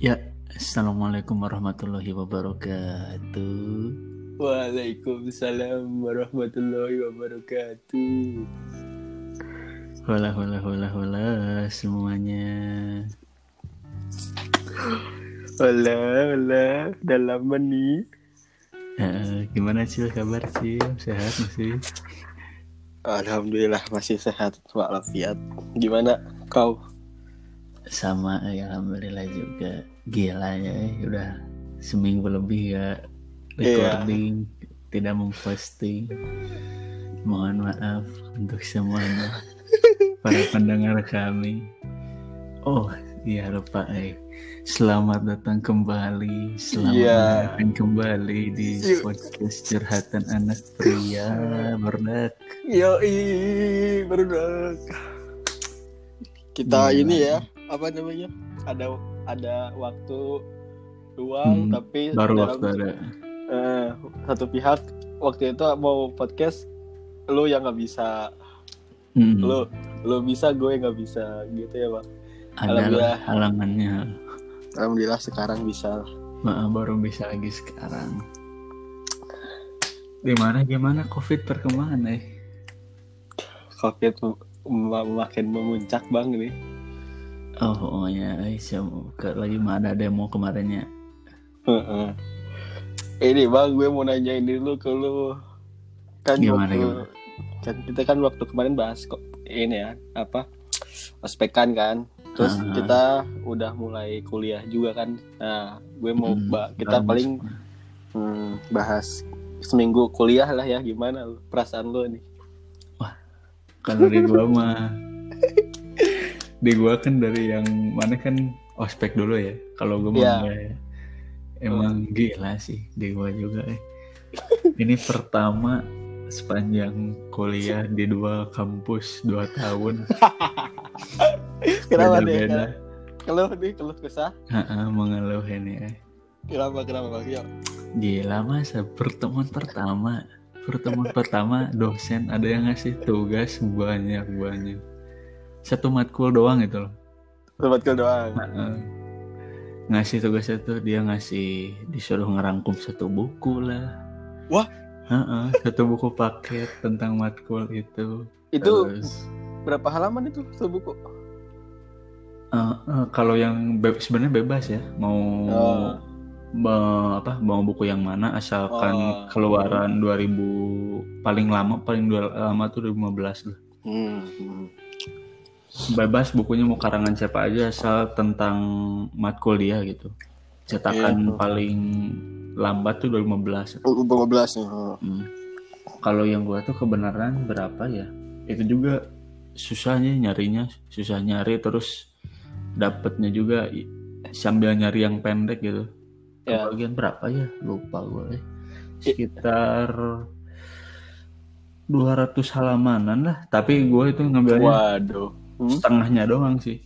Ya, Assalamualaikum warahmatullahi wabarakatuh. Waalaikumsalam warahmatullahi wabarakatuh. Hola, hola, hola, hola semuanya. Hola, hola, udah lama nih. Eh, gimana sih kabar sih? Sehat masih? Alhamdulillah masih sehat walafiat. Gimana kau? Sama, ya, alhamdulillah juga. Gila ya, eh, udah seminggu lebih ya recording, tidak memposting. Mohon maaf untuk semuanya para pendengar kami. Oh, iya lupa eh. Selamat datang kembali, selamat Iya. datang kembali di Yuk. podcast curhatan anak pria berdak. Yoi, baru Kita Gila. ini ya, apa namanya? Ada ada waktu luang Hmm, tapi Baru dalam- waktu ada. eh, satu pihak waktu itu mau podcast lu yang nggak bisa Hmm, lu lu bisa gue nggak bisa gitu ya bang ada alhamdulillah. halangannya. alhamdulillah sekarang bisa Maaf, baru bisa lagi sekarang. Gimana gimana covid perkembangan eh? covid makin memuncak bang ini Oh, oh ya, eh, siapa- lagi mah ada demo kemarinnya. Heeh. ini bang gue mau nanyain dulu ke lu kan Gimana, waktu gimana? kan kita kan waktu kemarin bahas kok ini ya apa ospekan kan terus Ah. kita udah mulai kuliah juga kan nah gue mau Hmm, ba- kita bagus. paling hmm, bahas seminggu kuliah lah ya gimana lu perasaan lu nih Kalau di gua mah di gua kan dari yang mana kan ospek dulu ya. Kalau gua mah Iya. ya. Emang gila sih di gua juga eh. Ini pertama sepanjang kuliah di dua kampus dua tahun kenapa deh beda-beda. keluh nih keluh kesah Heeh, mengeluh ini eh. kenapa kenapa bang. Gila masa pertemuan pertama pertemuan pertama dosen ada yang ngasih tugas banyak banyak satu matkul doang gitu loh Sobat Kul doang Heeh. ngasih tugas itu dia ngasih disuruh ngerangkum satu buku lah Wah. Heeh, satu buku paket tentang matkul itu itu Terus, berapa halaman itu satu buku eh, eh, kalau yang be- sebenarnya bebas ya mau Oh. Be- apa mau buku yang mana asalkan Oh. keluaran 2000 paling lama paling dua, lama tuh 2015 lah hmm. Bebas bukunya mau karangan siapa aja asal tentang matkul dia gitu cetakan Iya. paling lambat tuh 2015 15 nih oh. Hmm. kalau yang gua tuh kebenaran berapa ya itu juga susahnya nyarinya susah nyari terus dapetnya juga sambil nyari yang pendek gitu Ya. kebagian berapa ya lupa gue eh. sekitar 200 halamanan lah tapi gue itu ngambilnya waduh Hmm? setengahnya doang sih.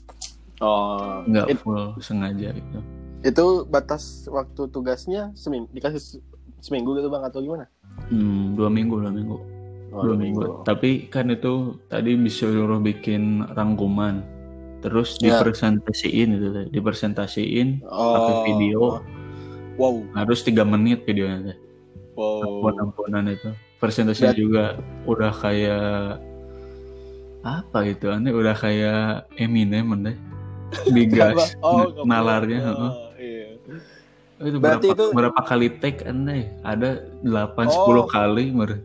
Oh. Nggak It- full sengaja gitu. Itu batas waktu tugasnya seminggu dikasih se- seminggu gitu bang atau gimana? Hmm, dua minggu dua minggu. Oh, dua minggu. Tapi kan itu tadi disuruh bikin rangkuman, terus Ya. dipresentasiin itu, dipresentasiin oh. pakai video, wow. Harus tiga menit videonya wow. Ampun-ampunan itu. Presentasinya Dan- juga udah kayak apa gitu, aneh udah kayak Eminem deh. Digas Oh, nalarnya, oh, iya. itu Berarti berapa, itu- berapa kali take aneh ada 8 10 Oh. kali mer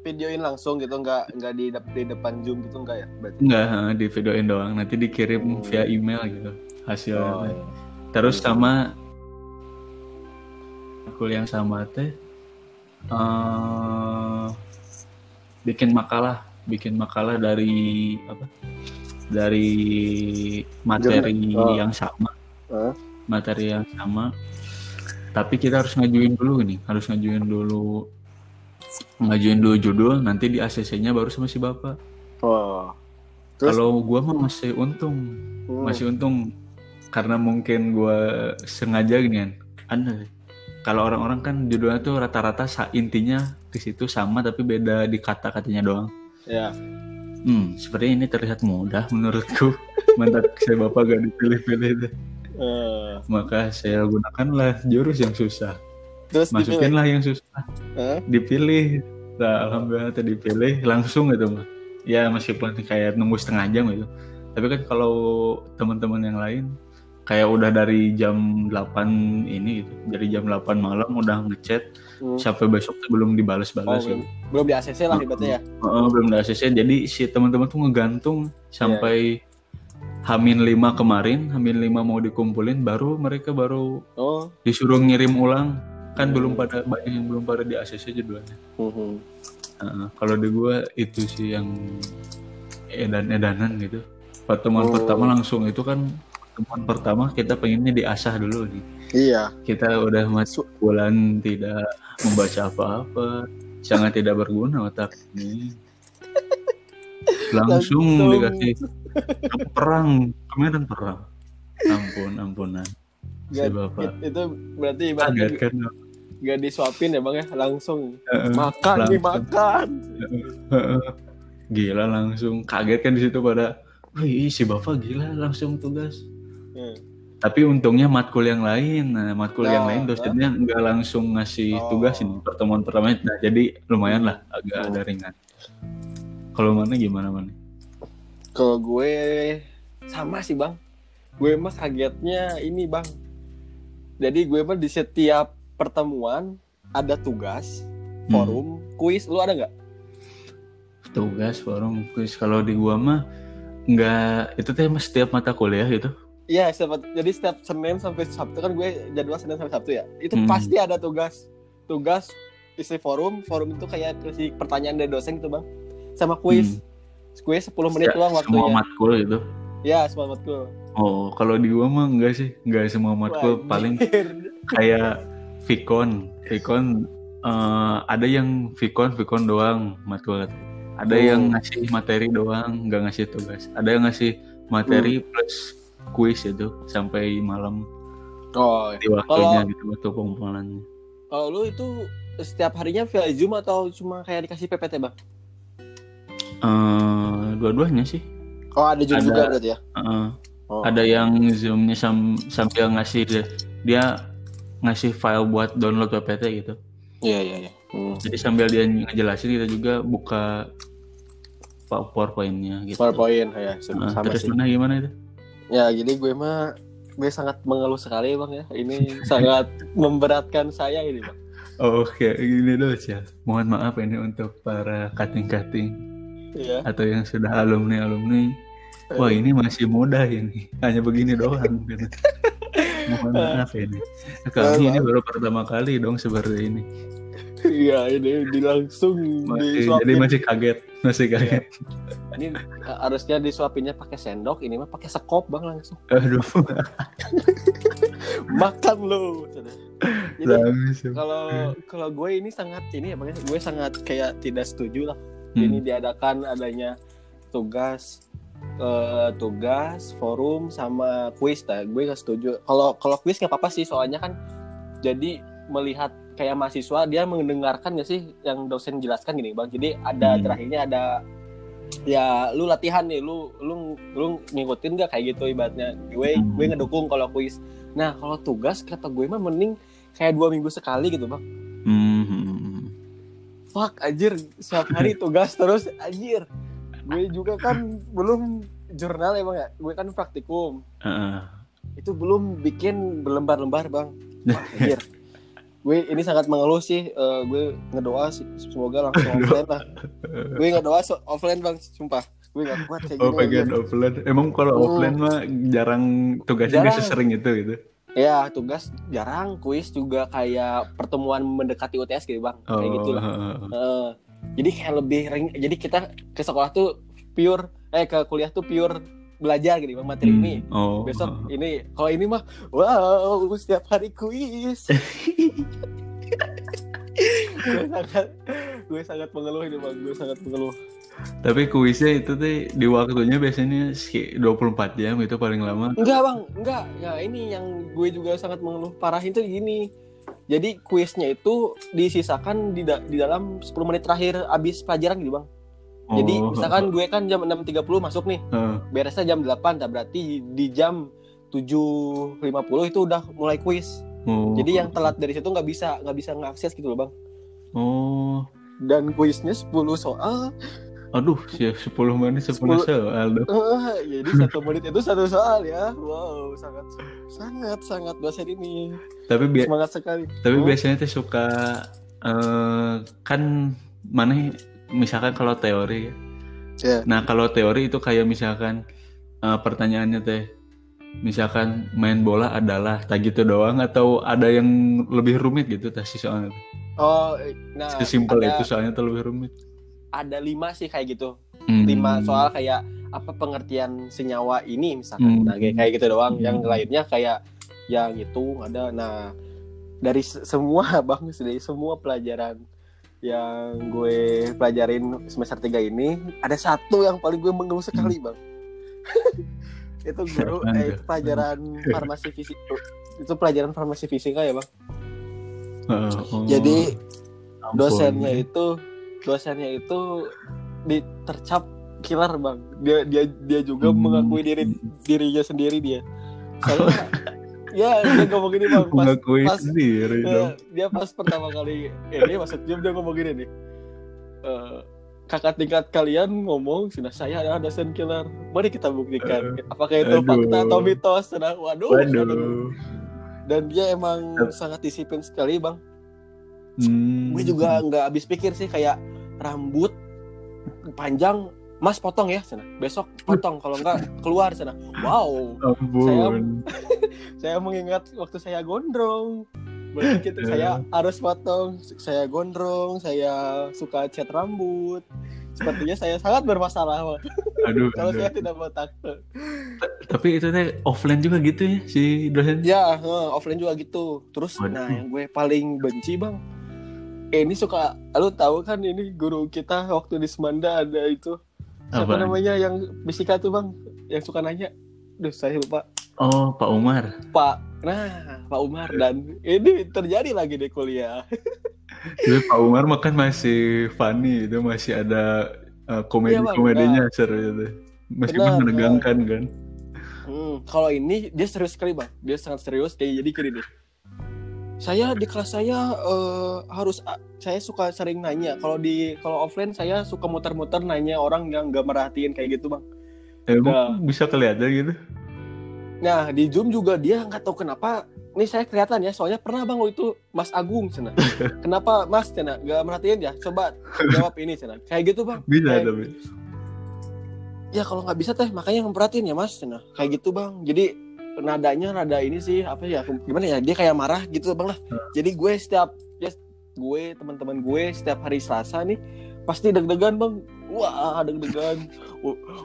videoin langsung gitu nggak nggak di, di depan zoom gitu nggak ya berarti enggak ha, di videoin doang nanti dikirim Oh. via email gitu hasilnya Oh, teh. terus sama kuliah yang sama teh eh, bikin makalah bikin makalah dari apa dari materi. Oh. yang sama Hah? materi yang sama tapi kita harus ngajuin dulu nih harus ngajuin dulu ngajuin dulu judul nanti di ACC-nya baru sama si bapak oh kalau gua mah masih untung Hmm. masih untung karena mungkin gua sengaja gini kan Anda kalau orang-orang kan judulnya tuh rata-rata intinya di situ sama tapi beda di kata-katanya doang ya Hmm, sepertinya ini terlihat mudah menurutku. Mantap saya bapak gak dipilih-pilih deh. Eh, Maka saya gunakanlah jurus yang susah. terus dipilih. Masukinlah yang susah. Hah? Dipilih. Nah, alhamdulillah tadi dipilih langsung gitu mah. Ya meskipun kayak nunggu setengah jam gitu. Tapi kan kalau teman-teman yang lain kayak udah dari jam 8 ini gitu. Dari jam 8 malam udah ngechat Hmm. sampai besok tuh belum Oh, dibales-bales belum, gitu. belum di ACC lah ibaratnya ya. Heeh, belum ada ACC. Jadi si teman-teman tuh ngegantung sampai Hamin 5 kemarin, Hamin 5 mau dikumpulin baru mereka baru Oh. disuruh ngirim ulang. Kan belum pada banyak yang belum pada di ACC jadwalnya. Mhm. Heeh, kalau di gua itu sih yang edan-edanan gitu. Pertemuan Oh. pertama langsung itu kan pertemuan pertama kita pengennya diasah dulu nih. Iya. Kita udah masuk bulan tidak membaca apa-apa, sangat tidak berguna otak ini. Langsung Langsung. dikasih perang, kemarin perang. Ampun, ampunan. Si Gak, bapak. itu berarti ibaratnya Kaget kan? gak disuapin ya bang ya langsung makan langsung. makan. Heeh. Gila langsung kaget kan di situ pada, wih si bapak gila langsung tugas. Hmm. Tapi untungnya matkul yang lain, nah matkul yang Nah, lain dosennya nggak langsung ngasih Oh. tugas ini pertemuan pertama. Nah jadi lumayan lah agak Oh. ada ringan. Kalau mana gimana mana? Kalau gue sama sih bang, gue mah kagetnya ini bang. Jadi gue mah di setiap pertemuan ada tugas, Hmm. forum, kuis. Lu ada nggak? Tugas forum kuis kalau di gua mah nggak itu teh setiap mata kuliah gitu. Iya, setiap, jadi setiap Senin sampai Sabtu kan gue jadwal Senin sampai Sabtu ya. Itu Hmm. pasti ada tugas. Tugas isi forum, forum itu kayak kasih pertanyaan dari dosen gitu bang. Sama kuis. Kuis 10 menit doang semua waktunya. matkul gitu. Ya, semua matkul. Oh kalau di gua mah enggak sih, enggak semua matkul Wah, paling kayak Vicon, Vicon eh, ada yang Vicon, Vicon doang matkul. Ada Oh. yang ngasih materi doang, nggak ngasih tugas. Ada yang ngasih materi Hmm. plus kuis itu sampai malam Oh, di waktunya Kalau- gitu waktu pengumpulannya. kalau lu itu setiap harinya via Zoom atau cuma kayak dikasih PPT bang? Eh, dua-duanya sih. Oh ada Zoom Ada. juga berarti ya? Eh, Oh. Ada yang zoomnya sam- sambil ngasih dia, dia ngasih file buat download PPT gitu. Iya iya iya. Hmm. Jadi sambil dia ngejelasin kita juga buka PowerPoint-nya gitu. PowerPoint ya sama, Nah, sama terus sih. mana gimana itu? Ya jadi gue mah gue sangat mengeluh sekali bang ya. Ini sangat memberatkan saya ini bang. Oke, gini dulu sih. Mohon maaf ini untuk para cutting-cutting Iya. atau yang sudah alumni-alumni. Wah, ini masih muda ini. Hanya begini doang. gitu. Mohon maaf ini. Kami ini baru pertama kali dong seperti ini. Iya ini di langsung Masih, disuapin. jadi masih kaget, masih kaget. Ini uh, harusnya disuapinnya pakai sendok, ini mah pakai sekop bang langsung. Aduh, Makan lo. Jadi kalau kalau gue ini sangat ini ya bang, ya, gue sangat kayak tidak setuju lah. Hmm. Ini diadakan adanya tugas eh, tugas forum sama kuis nah gue gak setuju kalau kalau kuis nggak apa-apa sih soalnya kan jadi melihat kayak mahasiswa dia mendengarkan gak sih yang dosen jelaskan gini bang? Jadi ada Hmm. terakhirnya ada ya lu latihan nih lu lu lu ngikutin gak kayak gitu ibaratnya. Gue Hmm. gue ngedukung kalau kuis. Nah kalau tugas kata gue mah mending kayak dua minggu sekali gitu bang. Hmm. fuck anjir. Setiap hari tugas terus anjir. Gue juga kan belum jurnal ya bang ya. Gue kan praktikum. Heeh. itu belum bikin berlembar-lembar bang. Wah, anjir gue ini sangat mengeluh sih Eh, gue ngedoa sih semoga langsung offline lah gue ngedoa so- offline bang sumpah gue gak kuat kayak Oh gini pengen anjir. offline. Emang kalau Hmm. offline mah jarang tugasnya Jarang. sesering itu gitu. ya tugas jarang kuis juga kayak pertemuan mendekati UTS gitu bang kayak gitu lah heeh. Eh, jadi kayak lebih ring jadi kita ke sekolah tuh pure eh ke kuliah tuh pure belajar gitu bang materi ini Hmm. Oh. besok ini kalau ini mah wow setiap hari kuis gue sangat gue sangat mengeluh ini bang gue sangat mengeluh Tapi kuisnya itu tuh di waktunya biasanya seki- 24 jam itu paling lama. enggak bang enggak ya ini yang gue juga sangat mengeluh parah itu gini jadi kuisnya itu disisakan di, da- di dalam 10 menit terakhir abis pelajaran gitu bang jadi Oh, misalkan gue kan jam 6.30 masuk nih heeh. beresnya jam 8 tak berarti di jam 7.50 itu udah mulai kuis. Oh. Jadi yang telat dari situ nggak bisa nggak bisa ngakses gitu loh bang. Oh. Dan kuisnya 10 soal. Aduh, sih 10 menit 10 Sepuluh- soal dong. Eh, jadi satu menit itu satu soal ya. Wow, sangat sangat sangat dosen ini Tapi semangat sekali. tapi Oh. biasanya tuh suka eh kan mana misalkan kalau teori ya. Ya. Nah, kalau teori itu kayak misalkan eh, pertanyaannya teh misalkan main bola adalah tak gitu doang atau ada yang lebih rumit gitu tas si soalnya. Oh, nah Sesimpel ada, itu soalnya tuh lebih rumit. ada lima sih kayak gitu. Hmm. Lima soal kayak apa pengertian senyawa ini misalkan. Hmm. Nah, kayak, kayak gitu doang. Hmm. Yang lainnya kayak yang itu ada. Nah, dari se- semua bang, dari semua pelajaran yang gue pelajarin semester 3 ini, ada satu yang paling gue mengeluh sekali bang. itu guru eh, itu pelajaran farmasi fisik itu pelajaran farmasi fisika ya bang. Heeh, oh, Jadi ampun. dosennya itu dosennya itu ditercap killer bang dia dia dia juga Hmm. mengakui diri dirinya sendiri dia soalnya ya dia ngomong gini bang pas pas- sendiri eh, dong. dia pas pertama kali ini maksudnya dia ngomong gini nih Eh, kakak tingkat kalian ngomong sudah saya adalah dosen killer mari kita buktikan apakah itu aduh. fakta atau mitos Nah, waduh, Waduh. dan dia emang sangat disiplin sekali bang Hmm. gue juga nggak habis pikir sih kayak rambut panjang mas potong ya sana besok potong kalau nggak keluar sana wow Ampun. saya mengingat waktu saya gondrong berarti gitu saya harus potong saya gondrong saya suka cat rambut sepertinya saya sangat bermasalah. Aduh. kalau aduh. saya tidak botak Tapi itu teh offline juga gitu ya si dosen. ya offline juga gitu terus Waduh. nah yang gue paling benci bang eh, ini suka lu tahu kan ini guru kita waktu di Semanda ada itu Apa? namanya yang fisika tuh bang yang suka nanya Duh saya lupa Oh, Pak Umar. Pak nah Pak Umar dan ini terjadi lagi di kuliah Jadi Pak Umar makan masih funny itu masih ada uh, komedi Iya, Bang. komedinya seru itu. Meskipun menegangkan kan. Hmm, kalau ini dia serius sekali bang, dia sangat serius. Kayak jadi gini deh. Saya di kelas saya eh, harus saya suka sering nanya. Kalau di kalau offline saya suka muter-muter nanya orang yang gak merhatiin kayak gitu bang. Emang bisa kelihatan gitu. Nah di zoom juga dia nggak tahu kenapa. Ini saya kelihatan ya, soalnya pernah bang waktu itu Mas Agung cina. kenapa Mas cina gak merhatiin ya? Coba jawab ini cina. Kayak gitu bang. Bisa Kayak- tapi. ya kalau nggak bisa teh makanya memperhatiin ya mas nah kayak gitu bang jadi nadanya nada ini sih apa ya gimana ya dia kayak marah gitu bang lah jadi gue setiap ya, gue teman-teman gue setiap hari Selasa nih pasti deg-degan bang wah deg-degan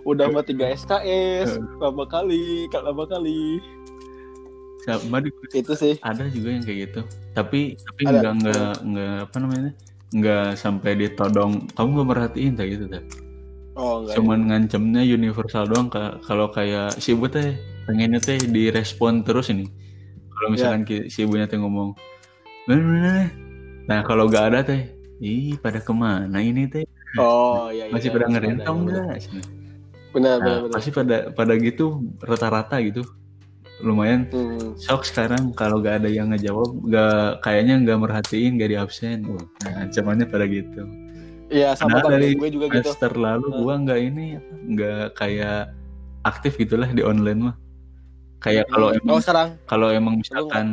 udah mah tiga SKS lama kali lama kali Sama itu sih ada juga yang kayak gitu. Tapi tapi Ada. enggak enggak enggak apa namanya? Enggak sampai ditodong. Kamu nggak merhatiin tak gitu tak? oh enggak Cuman ngancemnya universal doang Ka- kalau kayak si teh pengennya teh direspon terus ini. Kalau misalkan ki- si ibunya teh ngomong, "Nah, nah, nah." nah kalau gak ada teh, ih pada ke mana ini teh? oh iya, iya Masih pada ada, ngerentau benar. enggak? benar benar, Nah, benar. pasti pada pada gitu rata-rata gitu. Lumayan Hmm. shock sekarang kalau gak ada yang ngejawab, gak kayaknya nggak merhatiin, gak di absen. Uh, nah, ancamannya pada gitu. Iya sama Padahal bang dari gue juga gitu Semester lalu Nah. gua nggak ini nggak kayak aktif gitulah di online mah. Kayak kalau emang oh sekarang kalau emang misalkan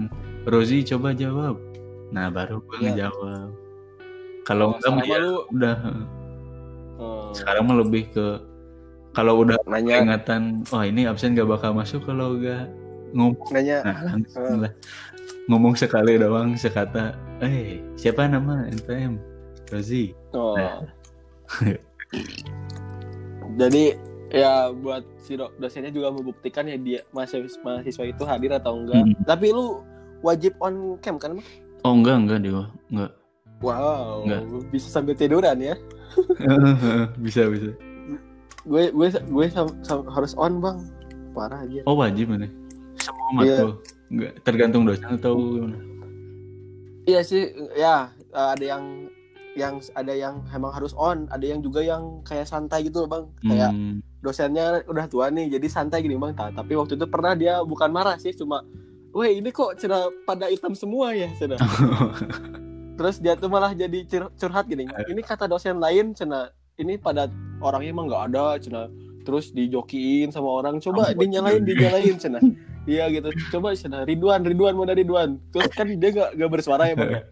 Rozi coba jawab, nah baru gua Iya. ngejawab. Kalau Oh, enggak ya lu udah. hmm, Sekarang mah lebih ke kalau udah nanya peringatan, oh ini absen gak bakal masuk kalau nggak ngomong. nanya Nah, langsung lah. ngomong sekali doang sekata, eh siapa nama NPM? Rozi. Oh. Nah. Jadi ya buat si do- dosennya juga membuktikan ya dia mahasiswa, mahasiswa itu hadir atau enggak. Hmm. Tapi lu wajib on cam kan? Mak? Oh enggak enggak dia enggak. Wow, Enggak. bisa sambil tiduran ya. bisa bisa. Gue gue gue sam- sam- harus on bang. Parah aja. Oh wajib nih. Semua Iya. matkul. Enggak tergantung dosen atau gimana? Iya sih, ya ada yang yang ada yang emang harus on ada yang juga yang kayak santai gitu loh bang kayak Hmm. Dosennya udah tua nih jadi santai gini bang Ta- tapi waktu itu pernah dia bukan marah sih cuma weh ini kok cina pada hitam semua ya? Cina. Terus dia tuh malah jadi cur- curhat gini ini kata dosen lain cina. Ini pada orangnya emang nggak ada cina. Terus dijokiin sama orang coba Ampun. dinyalain dinyalain cina. Iya gitu. Coba cina Ridwan Ridwan mana Ridwan. Terus kan dia nggak nggak bersuara ya bang.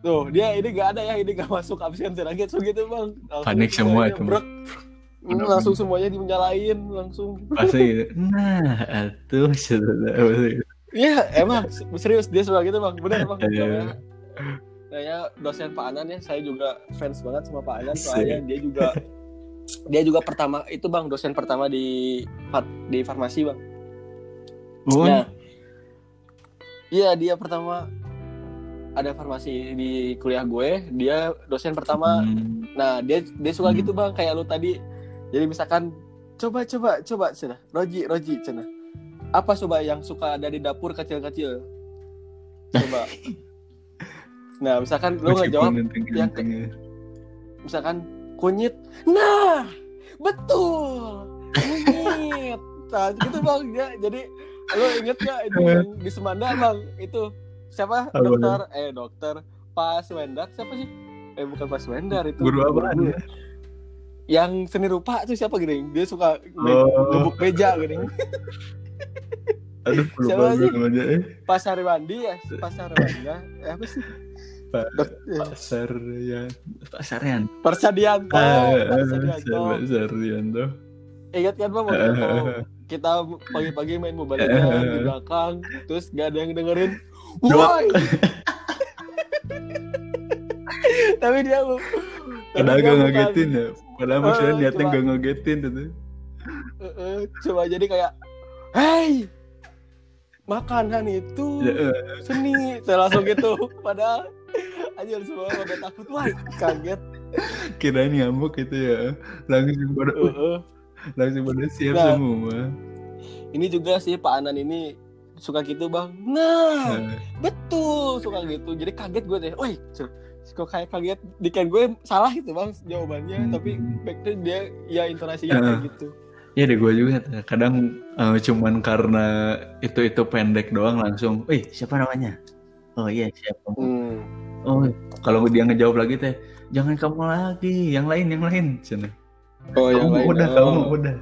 Tuh dia ini nggak ada ya ini nggak masuk absen cina. Gitu gitu bang. Langsung Panik semua semuanya itu. brek. Hmm, langsung semuanya dinyalain langsung Pasti gitu. Nah, atuh saudara. Iya emang serius dia suka gitu bang bener bang Iya. Kayaknya dosen Pak Anan ya saya juga fans banget sama Pak Anan soalnya dia juga dia juga pertama itu bang dosen pertama di di farmasi bang. Oh, Nah, iya dia pertama ada farmasi di kuliah gue dia dosen pertama hmm. Nah, dia dia suka Hmm. gitu bang, kayak lu tadi. Jadi misalkan coba coba coba cina, Roji Roji cina. Apa coba yang suka ada di dapur kecil-kecil? Coba. nah, misalkan lu nggak jawab, yang ke- ganteng-gantengnya. misalkan kunyit. Nah, betul. Kunyit. Nah, gitu bang dia. Jadi lu inget gak itu yang di Semanda bang? Itu siapa? Apa, dokter eh dokter Pas Wendak siapa sih? Eh bukan Pas Wendar itu. Guru ya? Yang seni rupa tuh siapa gini dia suka Oh. gebuk meja gini Aduh, Siapa lupa sih? gue namanya eh. pasar Wandi ya pasar Wandi ya eh, apa sih Pa- eh, Pasar ya, Pasarian. Persadianto Ah, Persadianto Pasarianto. ingat kan bang kita pagi-pagi main mobile Legends di belakang terus gak ada yang dengerin woi tapi dia Padahal gak ngagetin ya. Padahal maksudnya Eh, niatnya gak ngagetin gitu. Eh, eh, coba jadi kayak hey makanan itu Ya, eh. seni saya langsung gitu padahal aja semua pada takut wah kaget kirain nyamuk gitu ya. Langsung pada Eh, eh. langsung pada siap Nah. semua. ini juga sih Pak Anan ini suka gitu bang nah Nah, betul suka gitu jadi kaget gue deh woi kok kayak kaget dikan gue salah gitu bang jawabannya Hmm. tapi back to dia ya intonasinya Eh. kayak gitu Ya deh gue juga kadang eh, cuman karena itu itu pendek doang langsung, wih siapa namanya? Oh iya siapa? hmm. Oh kalau dia ngejawab lagi teh, jangan kamu lagi, yang lain yang lain. Cina. oh yang kamu lain udah, oh. kamu udah.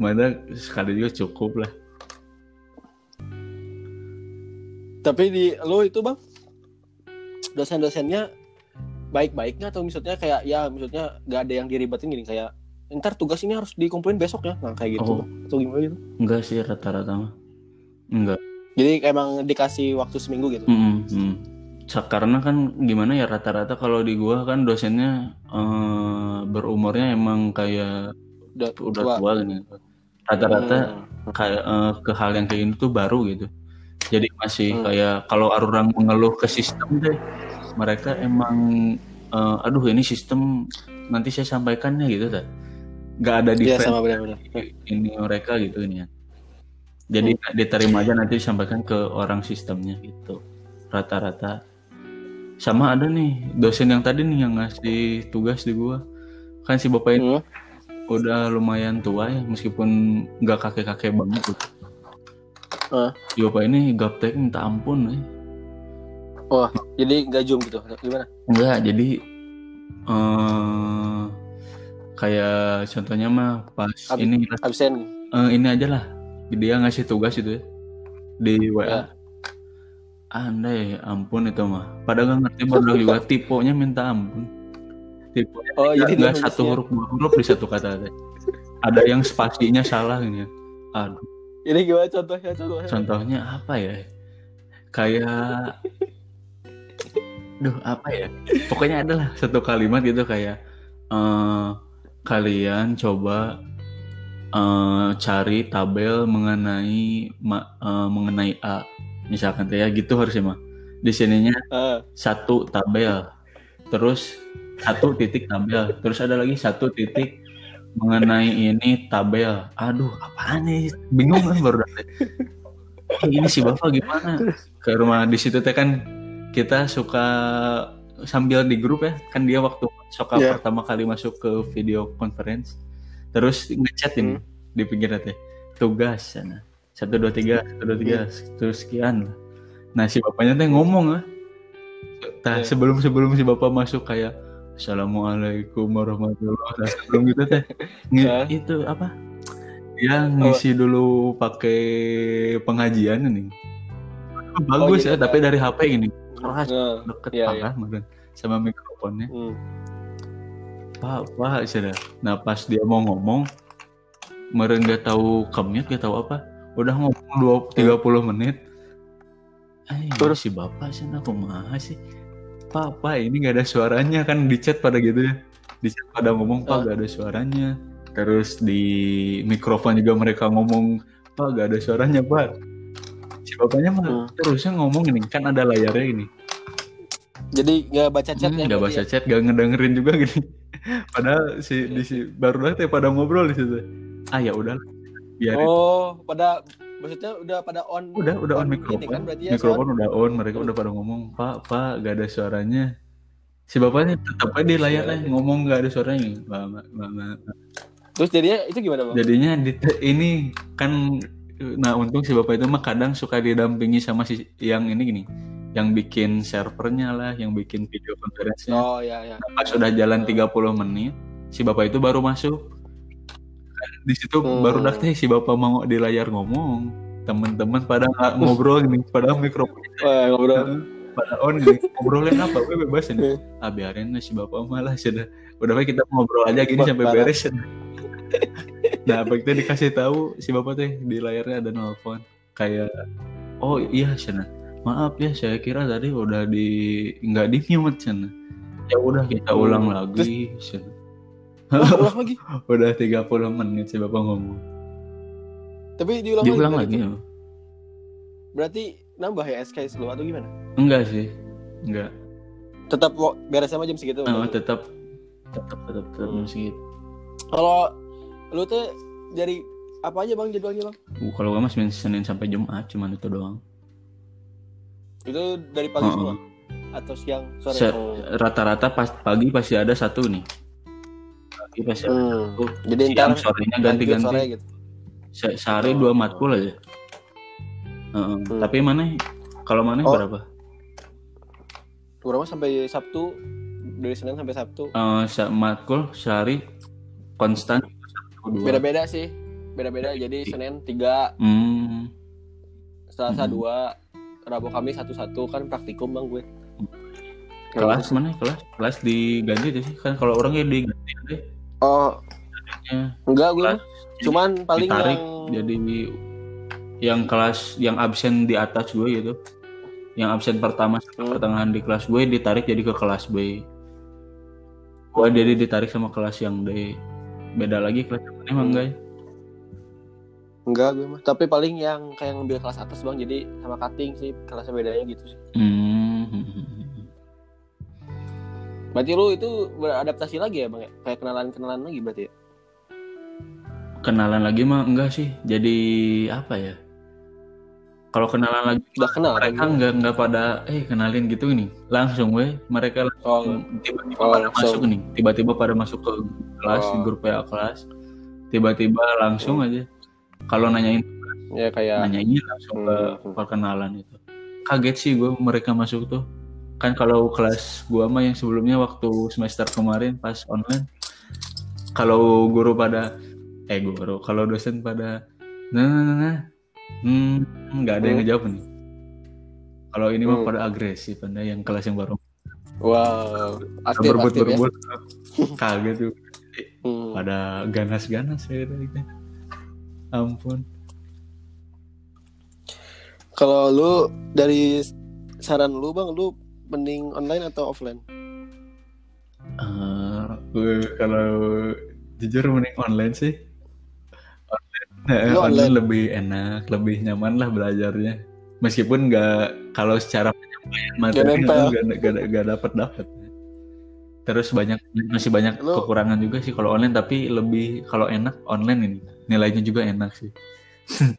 Mana sekali juga cukup lah. tapi di lo itu bang dosen-dosennya baik-baiknya atau maksudnya kayak ya maksudnya gak ada yang diribetin gini kayak ntar tugas ini harus dikumpulin besok ya nah kayak gitu Oh. Atau gimana gitu Enggak sih rata-rata mah. Enggak. jadi emang dikasih waktu seminggu gitu mm. Sa- Karena kan gimana ya rata-rata kalau di gua kan dosennya eh, berumurnya emang kayak udah udah tua. tua gitu. Rata-rata Hmm. kayak eh, ke hal yang kayak ini tuh baru gitu. Jadi masih Hmm. kayak kalau orang mengeluh ke sistem deh, mereka emang eh, aduh ini sistem nanti saya sampaikannya gitu kan. Gak ada Iya defense sama benar-benar ini mereka gitu ini ya. Jadi diterima aja nanti disampaikan ke orang sistemnya gitu. Rata-rata sama ada nih dosen yang tadi nih yang ngasih tugas di gua. Kan si bapak ini Hmm. udah lumayan tua ya meskipun nggak kakek-kakek banget gitu. Si bapak ini gaptek minta ampun eh. jadi nggak zoom gitu gimana Enggak, jadi eh kayak contohnya mah pas Ab- ini absen eh, ini aja lah dia ngasih tugas itu ya di WA. Ya. Andai ampun itu mah. Padahal nggak ngerti baru juga tipenya minta ampun. Tipenya oh jadi dia nggak satu nulisnya- huruf dua huruf di satu kata. Ada yang spasinya salah ini. ya. Aduh, ini gimana contohnya contohnya contohnya apa ya? Kayak Duh, apa ya? Pokoknya adalah satu kalimat gitu kayak eh kalian coba eh, cari tabel mengenai ma- eh, mengenai A. Misalkan teh ya gitu harusnya mah. Di sininya Ah, satu tabel. Terus satu titik tabel. Terus ada lagi satu titik mengenai ini tabel. Aduh, apaan nih? Bingung kan baru. Eh, ini si Bapak gimana? Ke rumah di situ teh kan kita suka sambil di grup ya kan dia waktu Soka Iya. pertama kali masuk ke video conference terus ngechat ini Hmm. di pinggir teh tugas sana satu dua tiga satu dua tiga terus sekian lah nah si bapaknya teh ngomong lah Tah, Iya. sebelum sebelum si bapak masuk kayak assalamualaikum warahmatullahi wabarakatuh. Sebelum gitu teh nge- Hah? itu apa? Dia ngisi dulu pakai pengajian ini. Bagus iya, ya tapi dari HP ini. Keras Nah, deket Iya, parah meren. sama mikrofonnya. Hmm. pak pak sudah nah pas dia mau ngomong meren gak tahu commute gak tahu apa? Udah ngomong dua tiga puluh menit. Eh Terus? si bapak sih aku mah sih pak pak ini gak ada suaranya kan di chat pada gitu ya di chat pada ngomong pak Ah. gak ada suaranya terus di mikrofon juga mereka ngomong pak gak ada suaranya pak si bapaknya mah Hmm. terusnya ngomong ini kan ada layarnya ini Jadi nggak baca chat Hmm, ya? nggak baca chat, gak ngedengerin juga gini. Padahal si di si baru banget ya pada ngobrol di situ. Ah ya udah, ya? biarin. Oh, pada maksudnya udah pada on. udah udah on, ini mikrofon. kan berarti ya, mikrofon udah on, mereka udah pada ngomong, Pak, Pak, gak ada suaranya. Si bapaknya tetap aja di layarnya ngomong gak ada suaranya. Lama, lama. Terus jadinya itu gimana bang? Jadinya di, ini kan, nah untung si bapak itu mah kadang suka didampingi sama si yang ini gini, yang bikin servernya lah, yang bikin video conference-nya. Oh ya ya. pas sudah jalan 30 menit si bapak itu baru masuk Kan di situ Hmm. baru dah teh si bapak mau di layar ngomong teman-teman pada ngobrol gini pada mikrofon Wah, ngobrol. pada on gini ngobrolin apa gue bebas ini. Ah biarin si bapak malah sudah. Udah baik kita ngobrol aja gini sampai parah. beres. Nah kita dikasih tahu si bapak teh di layarnya ada nelfon. Kayak oh iya sana maaf ya saya kira tadi udah di nggak di mute sana ya udah kita Hmm. ulang lagi sana Oh, ulang lagi. udah 30 menit si bapak ngomong Tapi diulang, diulang lagi. lagi ya? Berarti nambah ya SKS lu atau gimana? enggak sih enggak Tetap beres sama jam segitu. Oh, tetap tetap tetap tetap Hmm. masih Kalau lu tuh dari apa aja bang jadwalnya bang? Uh, kalau gue mas Senin Senin sampai Jumat cuman itu doang Itu dari pagi Oh, semua atau siang sore? Oh. rata-rata pas pagi pasti ada satu nih pagi pasti ada Hmm. satu Jadi siang sorenya ganti-ganti sore gitu. Se- sehari dua matkul aja Heeh. Hmm. tapi mana kalau mana Oh. berapa mah sampai Sabtu dari Senin sampai Sabtu. Eh, se- matkul sehari konstan. Beda-beda sih. Beda-beda. Jadi Senin tiga, Hmm. Selasa Hmm. dua, Rabu Kamis satu-satu kan praktikum bang gue. kelas mana kelas kelas diganti tuh sih kan kalau orangnya diganti Oh Ya, enggak gue. Cuman paling ditarik yang jadi yang kelas yang absen di atas gue gitu yang absen pertama Hmm. pertengahan di kelas gue ditarik jadi ke kelas B gue jadi ditarik sama kelas yang D beda lagi kelas mana emang Hmm. guys enggak gue mah. Tapi paling yang kayak ngambil kelas atas bang. Jadi sama cutting sih kelasnya bedanya gitu sih. hmm. Berarti lu itu beradaptasi lagi ya bang ya? Kayak kenalan-kenalan lagi berarti ya? kenalan lagi mah enggak sih jadi apa ya kalau kenalan lagi Udah kenal kan? mereka enggak enggak pada eh kenalin gitu nih langsung weh mereka Oh, tiba-tiba Oh, pada langsung. masuk nih tiba-tiba pada masuk ke kelas Oh. grup PA kelas tiba-tiba langsung aja kalau nanyain ya kayak nanyain langsung ke Hmm. perkenalan itu kaget sih gue mereka masuk tuh kan kalau kelas gua mah yang sebelumnya waktu semester kemarin pas online kalau guru pada eh guru kalau dosen pada nah nah nah, nah. hmm nggak ada yang Hmm. ngejawab nih kalau ini mah Hmm. pada agresif anda yang kelas yang baru wow aktif berebut aktif ya. berebut kaget tuh Hmm. pada ganas-ganas ya gitu. ampun Kalau lu dari saran lu bang, lu mending online atau offline? Gue kalau jujur mending online sih. Online, eh, online online? lebih enak lebih nyaman lah belajarnya. Meskipun nggak kalau secara penyampaian materi nggak dapat dapat terus banyak masih banyak Lu- kekurangan juga sih kalau online tapi lebih kalau enak online ini. Nilainya juga enak sih.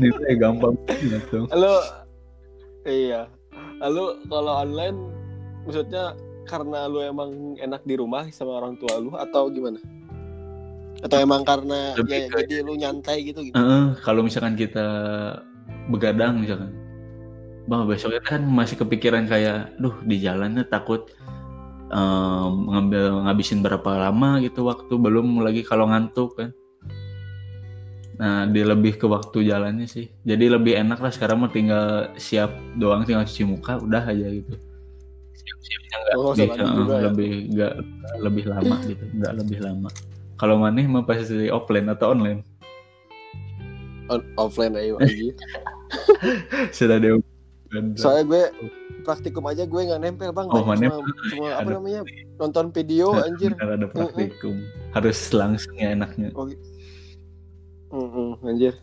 Nilai gampang dong Lu iya. Lalu kalau online maksudnya karena lu emang enak di rumah sama orang tua lu atau gimana? Atau emang karena Lebih ya ke- jadi lu nyantai gitu gitu? Heeh, kalau misalkan kita begadang misalkan. Bah besoknya kan masih kepikiran kayak duh di jalannya takut em, ngambil ngabisin berapa lama gitu waktu belum lagi kalau ngantuk kan nah dia lebih ke waktu jalannya sih. Jadi lebih enak lah sekarang mah tinggal siap doang tinggal cuci muka udah aja gitu. Siap-siapnya nggak Oh, lebih, juga ya. lebih lebih lama gitu nggak lebih lama. Kalau maneh mah pasti offline atau online? On- offline aja lagi sudah ada soalnya gue praktikum aja gue nggak nempel bang. Oh, cuma, nggak cuma Iya, apa ada. namanya? Nonton video anjir. ada praktikum. Harus langsung ya enaknya Mm-mm, anjir.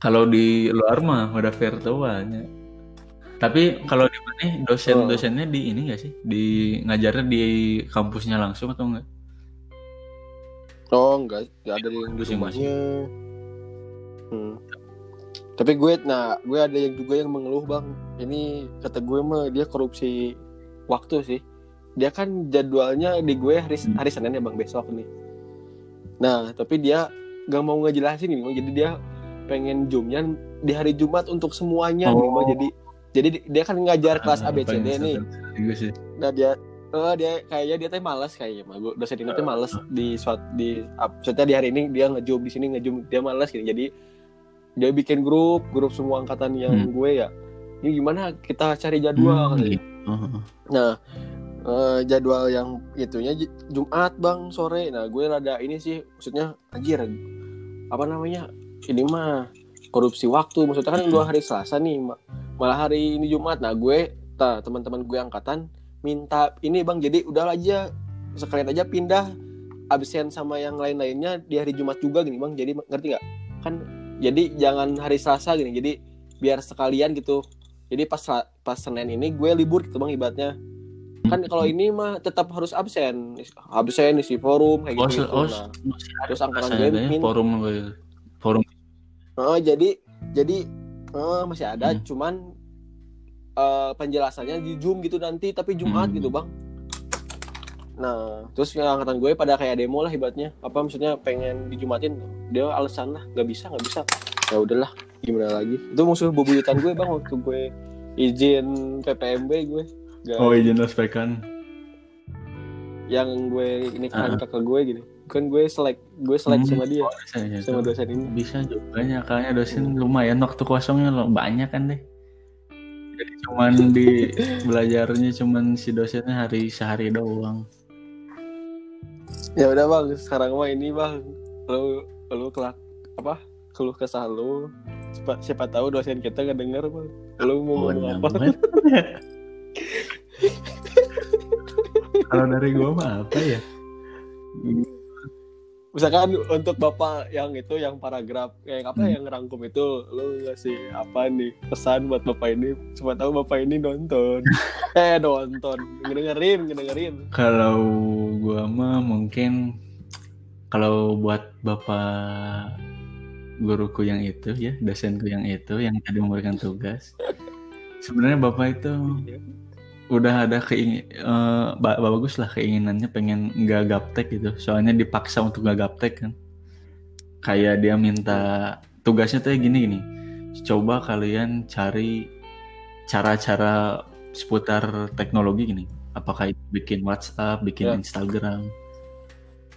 Kalau di luar mah udah virtualnya. Tapi kalau di mana dosen-dosennya di ini gak sih? Di ngajarnya di kampusnya langsung atau enggak oh enggak enggak ada yang di rumahnya. Hmm. tapi gue nah gue ada yang juga yang mengeluh bang. Ini kata gue mah dia korupsi waktu sih. Dia kan jadwalnya di gue hari Hmm. hari Senin ya bang besok nih. Nah tapi dia gak mau ngejelasin nih jadi dia pengen zoomnya di hari Jumat untuk semuanya nih Oh. Bang. jadi jadi dia kan ngajar kelas Ah, ABCD nih sih Nah dia eh dia kayaknya dia teh malas kayaknya mah. Gua- Dosen ini tuh malas di suat di maksudnya di hari ini dia ngejob di sini ngejob dia malas gitu. Jadi dia bikin grup, grup semua angkatan yang Hmm. gue ya. Ini gimana kita cari jadwal Hmm, gitu. Oh, Nah, eh, jadwal yang itunya Jumat Bang sore. Nah, gue rada ini sih maksudnya anjir apa namanya? Ini mah korupsi waktu. Maksudnya kan dua hari Selasa nih, ma- malah hari ini Jumat. Nah, gue teman-teman gue angkatan minta ini Bang, jadi udah aja sekalian aja pindah absen sama yang lain-lainnya di hari Jumat juga gini Bang. Jadi ngerti nggak? Kan jadi jangan hari Selasa gini. Jadi biar sekalian gitu. Jadi pas pas Senin ini gue libur gitu Bang ibaratnya kan kalau ini mah tetap harus absen. Absen isi forum kayak oh, gitu, oh, nah terus angkatan gue ada ya, forum forum. Oh, jadi jadi eh, masih ada. Hmm. cuman eh, penjelasannya di zoom gitu nanti tapi jumat Hmm. gitu bang. Nah terus angkatan gue pada kayak demo lah ibaratnya. Apa maksudnya pengen dijumatin? Dia alasan lah nggak bisa nggak bisa. Ya udahlah gimana lagi? Itu musuh bebuyutan gue bang waktu gue izin PPMB gue Gak- oh izin ospekan yang gue ini kan Ah. kakak gue gini. Kan gue selek gue selek Hmm. sama dia bisa ya, sama dosen ini. Bisa juga ya kayaknya dosen lumayan waktu kosongnya lo banyak kan deh. Jadi cuman di belajarnya cuman si dosennya hari sehari doang. Ya udah bang. Sekarang mah ini bang. Lu lu kelak apa keluh kesah lu siapa, siapa tahu dosen kita nggak denger bang. Lu mau Oh, ngomong apa. kalau dari gua mah apa ya? Misalkan untuk bapak yang itu yang paragraf yang apa Hmm. yang ngerangkum itu lu ngasih apa nih pesan buat bapak ini? Siapa tahu bapak ini nonton. Eh nonton. Ngedengerin ngedengerin. Kalau gua mah mungkin kalau buat bapak guruku yang itu ya dosenku yang itu yang tadi memberikan tugas sebenarnya bapak itu udah ada keingin eh, ba- bagus lah keinginannya pengen nggak gaptek gitu. Soalnya dipaksa untuk nggak gaptek kan. Kayak dia minta tugasnya tuh gini gini. Coba kalian cari cara-cara seputar teknologi gini. Apakah itu bikin WhatsApp bikin Ya. Instagram.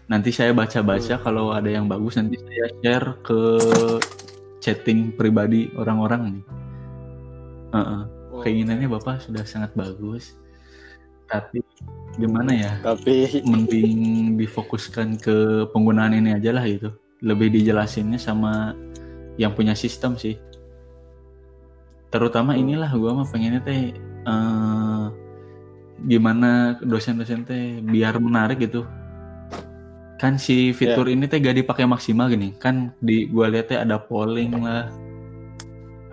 Nanti saya baca-baca kalau ada yang bagus nanti saya share ke chatting pribadi orang-orang nih Heeh. Oh, keinginannya bapak sudah sangat bagus. Tapi gimana ya? Tapi mending difokuskan ke penggunaan ini aja lah gitu. Lebih dijelasinnya sama yang punya sistem sih. Terutama inilah gua mah pengennya teh eh, gimana dosen-dosen teh biar menarik gitu. Kan si fitur ini teh gak dipakai maksimal gini. Kan di gua lihat teh ada polling lah.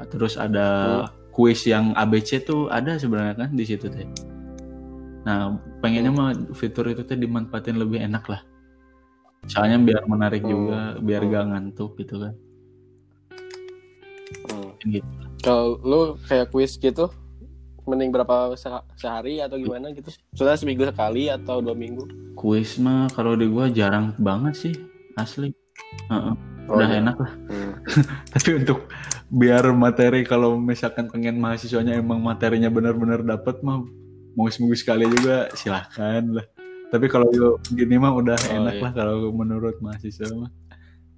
Terus ada kuis yang ABC tuh ada sebenarnya kan di situ teh nah pengennya mah fitur itu teh dimanfaatin lebih enak lah soalnya biar menarik Hmm. juga biar Hmm. gak ngantuk gitu kan Hmm. gitu kalau lu kayak kuis gitu mending berapa se- sehari atau gimana gitu sudah seminggu sekali atau dua minggu kuis mah kalau di gua jarang banget sih asli Heeh, Oh, udah iya. enak lah Hmm. tapi untuk biar materi kalau misalkan pengen mahasiswanya emang materinya benar-benar dapat mah mau seminggu sekali juga silahkan lah tapi kalau gini mah udah Oh, enak iya. lah kalau menurut mahasiswa mah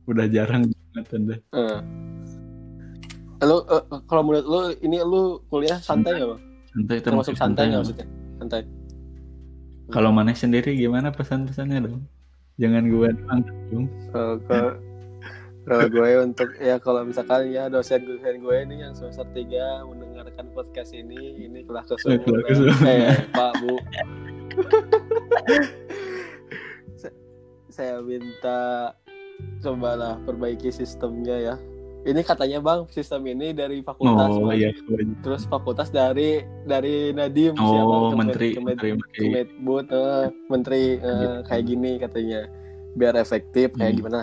udah jarang banget anda Eh. Lu eh, kalau menurut lu ini lu kuliah santai nggak bang? santai Termasuk santai nggak maksudnya? Santai. kalau mana sendiri gimana pesan-pesannya dong jangan gua doang dong Kalau ke- kalau gue untuk ya kalau misalkan ya dosen-dosen gue ini yang semester 3 mendengarkan podcast ini ini Kelah kesulitan eh Pak Bu. Sa- saya minta cobalah perbaiki sistemnya ya. Ini katanya bang sistem ini dari fakultas oh Bang. iya terus fakultas dari dari Nadim oh Kemed- menteri Kemed- menteri menteri. Kemedbud eh, menteri eh, kayak gini katanya. Biar efektif kayak Hmm. gimana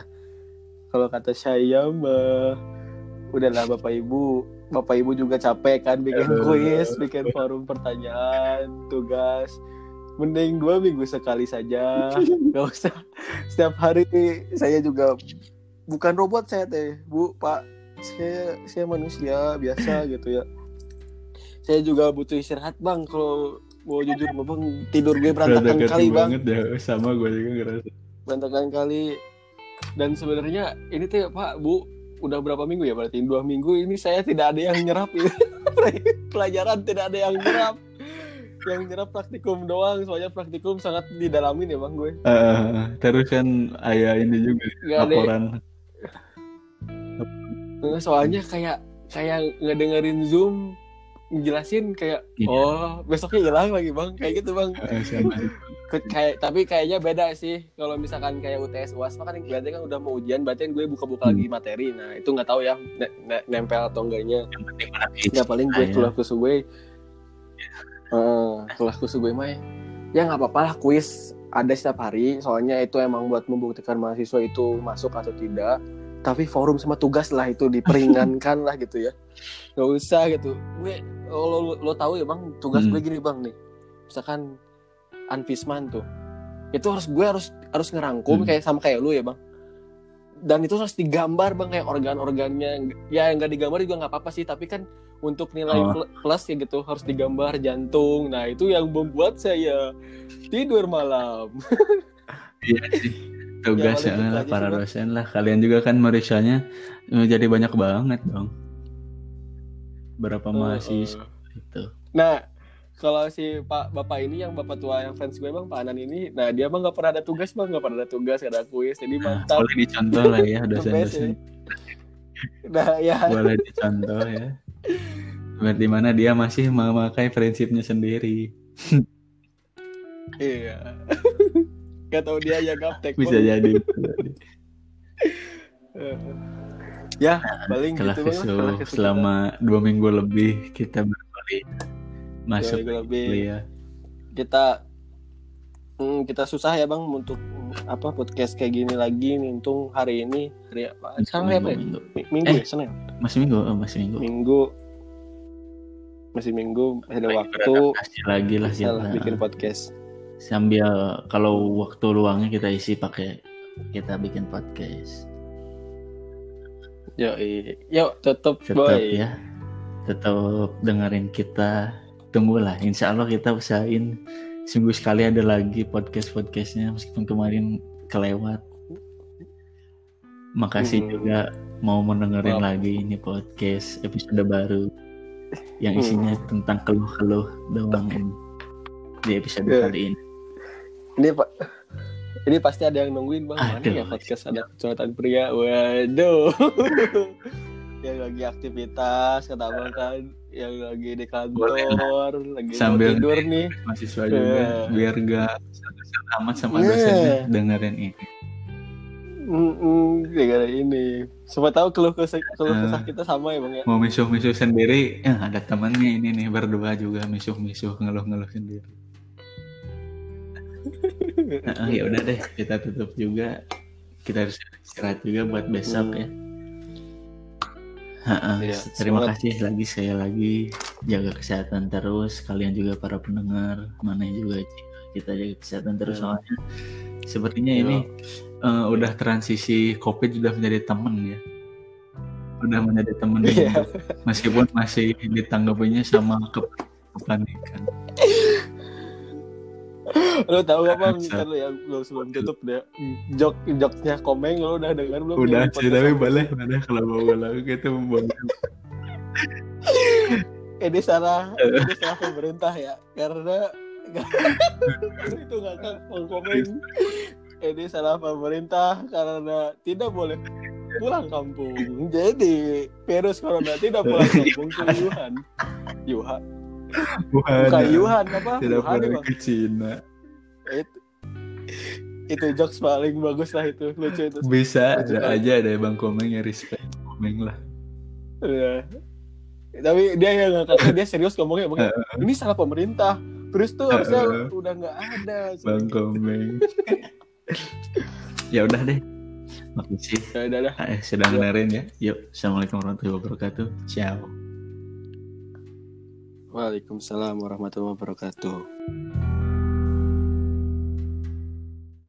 kalau kata saya mah udahlah bapak ibu. Bapak ibu juga capek kan bikin kuis bikin forum pertanyaan tugas. Mending dua minggu sekali saja. Nggak usah. Setiap hari saya juga bukan robot saya teh bu pak. Saya saya manusia biasa gitu ya. Saya juga butuh istirahat bang. Kalau mau jujur bang tidur gue berantakan Berantakan kali bang. banget ya. Sama gue juga ngerasa. Berantakan kali dan sebenarnya ini teh pak bu udah berapa minggu ya? Berarti dua minggu ini saya tidak ada yang nyerap ini. Pelajaran tidak ada yang nyerap. Yang nyerap praktikum doang soalnya praktikum sangat didalamin ya bang gue. Eh, terus kan ayah ini juga ada. laporan. Eh, soalnya kayak kayak ngedengerin zoom ngejelasin kayak Iya. oh besoknya hilang lagi bang. Kayak gitu bang. Eh, kayak tapi kayaknya beda sih. Kalau misalkan kayak UTS UAS mah kan berarti kan udah mau ujian berarti kan gue buka-buka Hmm. lagi materi. Nah itu nggak tahu ya ne- ne- nempel atau enggaknya. Yang penting ya paling gue keluar kusu gue keluar kusu gue mah ya nggak apa-apa lah kuis ada setiap hari. Soalnya itu emang buat membuktikan mahasiswa itu masuk atau tidak. Tapi forum sama tugas lah itu diperingankan lah gitu ya. Nggak usah gitu. Gue lo, lo, lo tahu ya bang tugas Hmm. gue gini bang nih. Misalkan Anfisman tuh. Itu harus gue harus harus ngerangkum Hmm. kayak sama kayak lu ya bang. Dan itu harus digambar bang kayak organ-organnya. Ya nggak digambar juga nggak apa-apa sih tapi kan untuk nilai Oh. pl- plus ya gitu harus digambar jantung. Nah itu yang membuat saya tidur malam. Iya sih. Tugas Ya, ya, lah para sih, dosen lah. Kalian juga kan meriksanya eh, jadi banyak banget dong. Berapa mahasiswa itu. Nah kalau si pak bapak ini yang bapak tua yang fans gue bang pak Anan ini nah dia mah nggak pernah ada tugas bang nggak pernah ada tugas ada kuis jadi nah, mantap. boleh dicontoh lah ya The best, dosen-dosen nah ya. Boleh dicontoh ya. Berarti mana dia masih memakai prinsipnya sendiri. Iya. Gak tau dia ya gaptek bisa Bang. jadi. Ya paling kelah gitu bang kesu selama dua minggu lebih kita berkuliah masuk minggu lebih. kuliah. kita hmm, kita susah ya bang untuk apa podcast kayak gini lagi. Nih untung hari ini hari apa? Sekarang hari apa ya? minggu, Mi- minggu Eh. ya Senin. masih minggu oh, masih minggu. Minggu. Masih minggu masih ada Lagi waktu. lagi lah bisa lah kita bikin podcast. Sambil kalau waktu luangnya kita isi pakai kita bikin podcast. Yuk yuk tutup tetap boy. ya. Tetap dengerin kita tunggulah insya Allah kita usahain seminggu sekali ada lagi podcast podcastnya meskipun kemarin kelewat makasih Hmm. juga mau mendengarin Wow. lagi ini podcast episode baru yang Hmm. isinya tentang keluh-keluh doang ini di episode Yeah. kali ini ini pak ini pasti ada yang nungguin bang mana Aduh. ya podcast ada curhatan pria waduh yang lagi aktivitas kata abang kan yang lagi di kantor lagi mau Sambil tidur nih. mahasiswa juga Yeah. biar gak amat sama Yeah. dosennya dengerin ini. Mm-mm, gara-gara ini. Siapa tahu keluh kesah keluh Eh. kesah kita sama ya bang ya? mau misuh-misuh sendiri ya ada temannya ini nih berdua juga misuh-misuh ngeluh-ngeluh sendiri. Nah, ya udah deh kita tutup juga. Kita harus istirahat juga buat besok ya Iya, terima semangat. kasih lagi saya lagi jaga kesehatan terus kalian juga para pendengar mana juga kita jaga kesehatan terus Iya. soalnya sepertinya Iya. ini eh, udah transisi covid sudah menjadi teman ya udah menjadi teman hidup. meskipun masih ditanggapinya sama ke kepanikan Lo tahu apa Bangsat. ntar lo ya belum sebelum tutup deh. Jok joknya komeng lo udah dengar belum? udah sih tapi boleh boleh kalau mau ulang itu boleh ini salah ini salah pemerintah ya karena itu nggak kan komen ini salah pemerintah karena tidak boleh pulang kampung. Jadi virus corona tidak pulang kampung ke Wuhan Wuhan bukan bukan Wuhan apa? Tidak Wuhan bang ke Cina itu itu jokes paling bagus lah itu. Lucu itu. Bisa Lucu ada aja ada bang komeng yang respect komeng lah. Iya. tapi dia yang ngakak dia serius ngomongnya bang ini salah pemerintah. Virus tuh harusnya udah nggak ada. Bang komeng. Ya udah deh. Makasih. Ya udah dah. eh, sudah dengerin ya. Yuk assalamualaikum warahmatullahi wabarakatuh. Ciao. Waalaikumsalam warahmatullahi wabarakatuh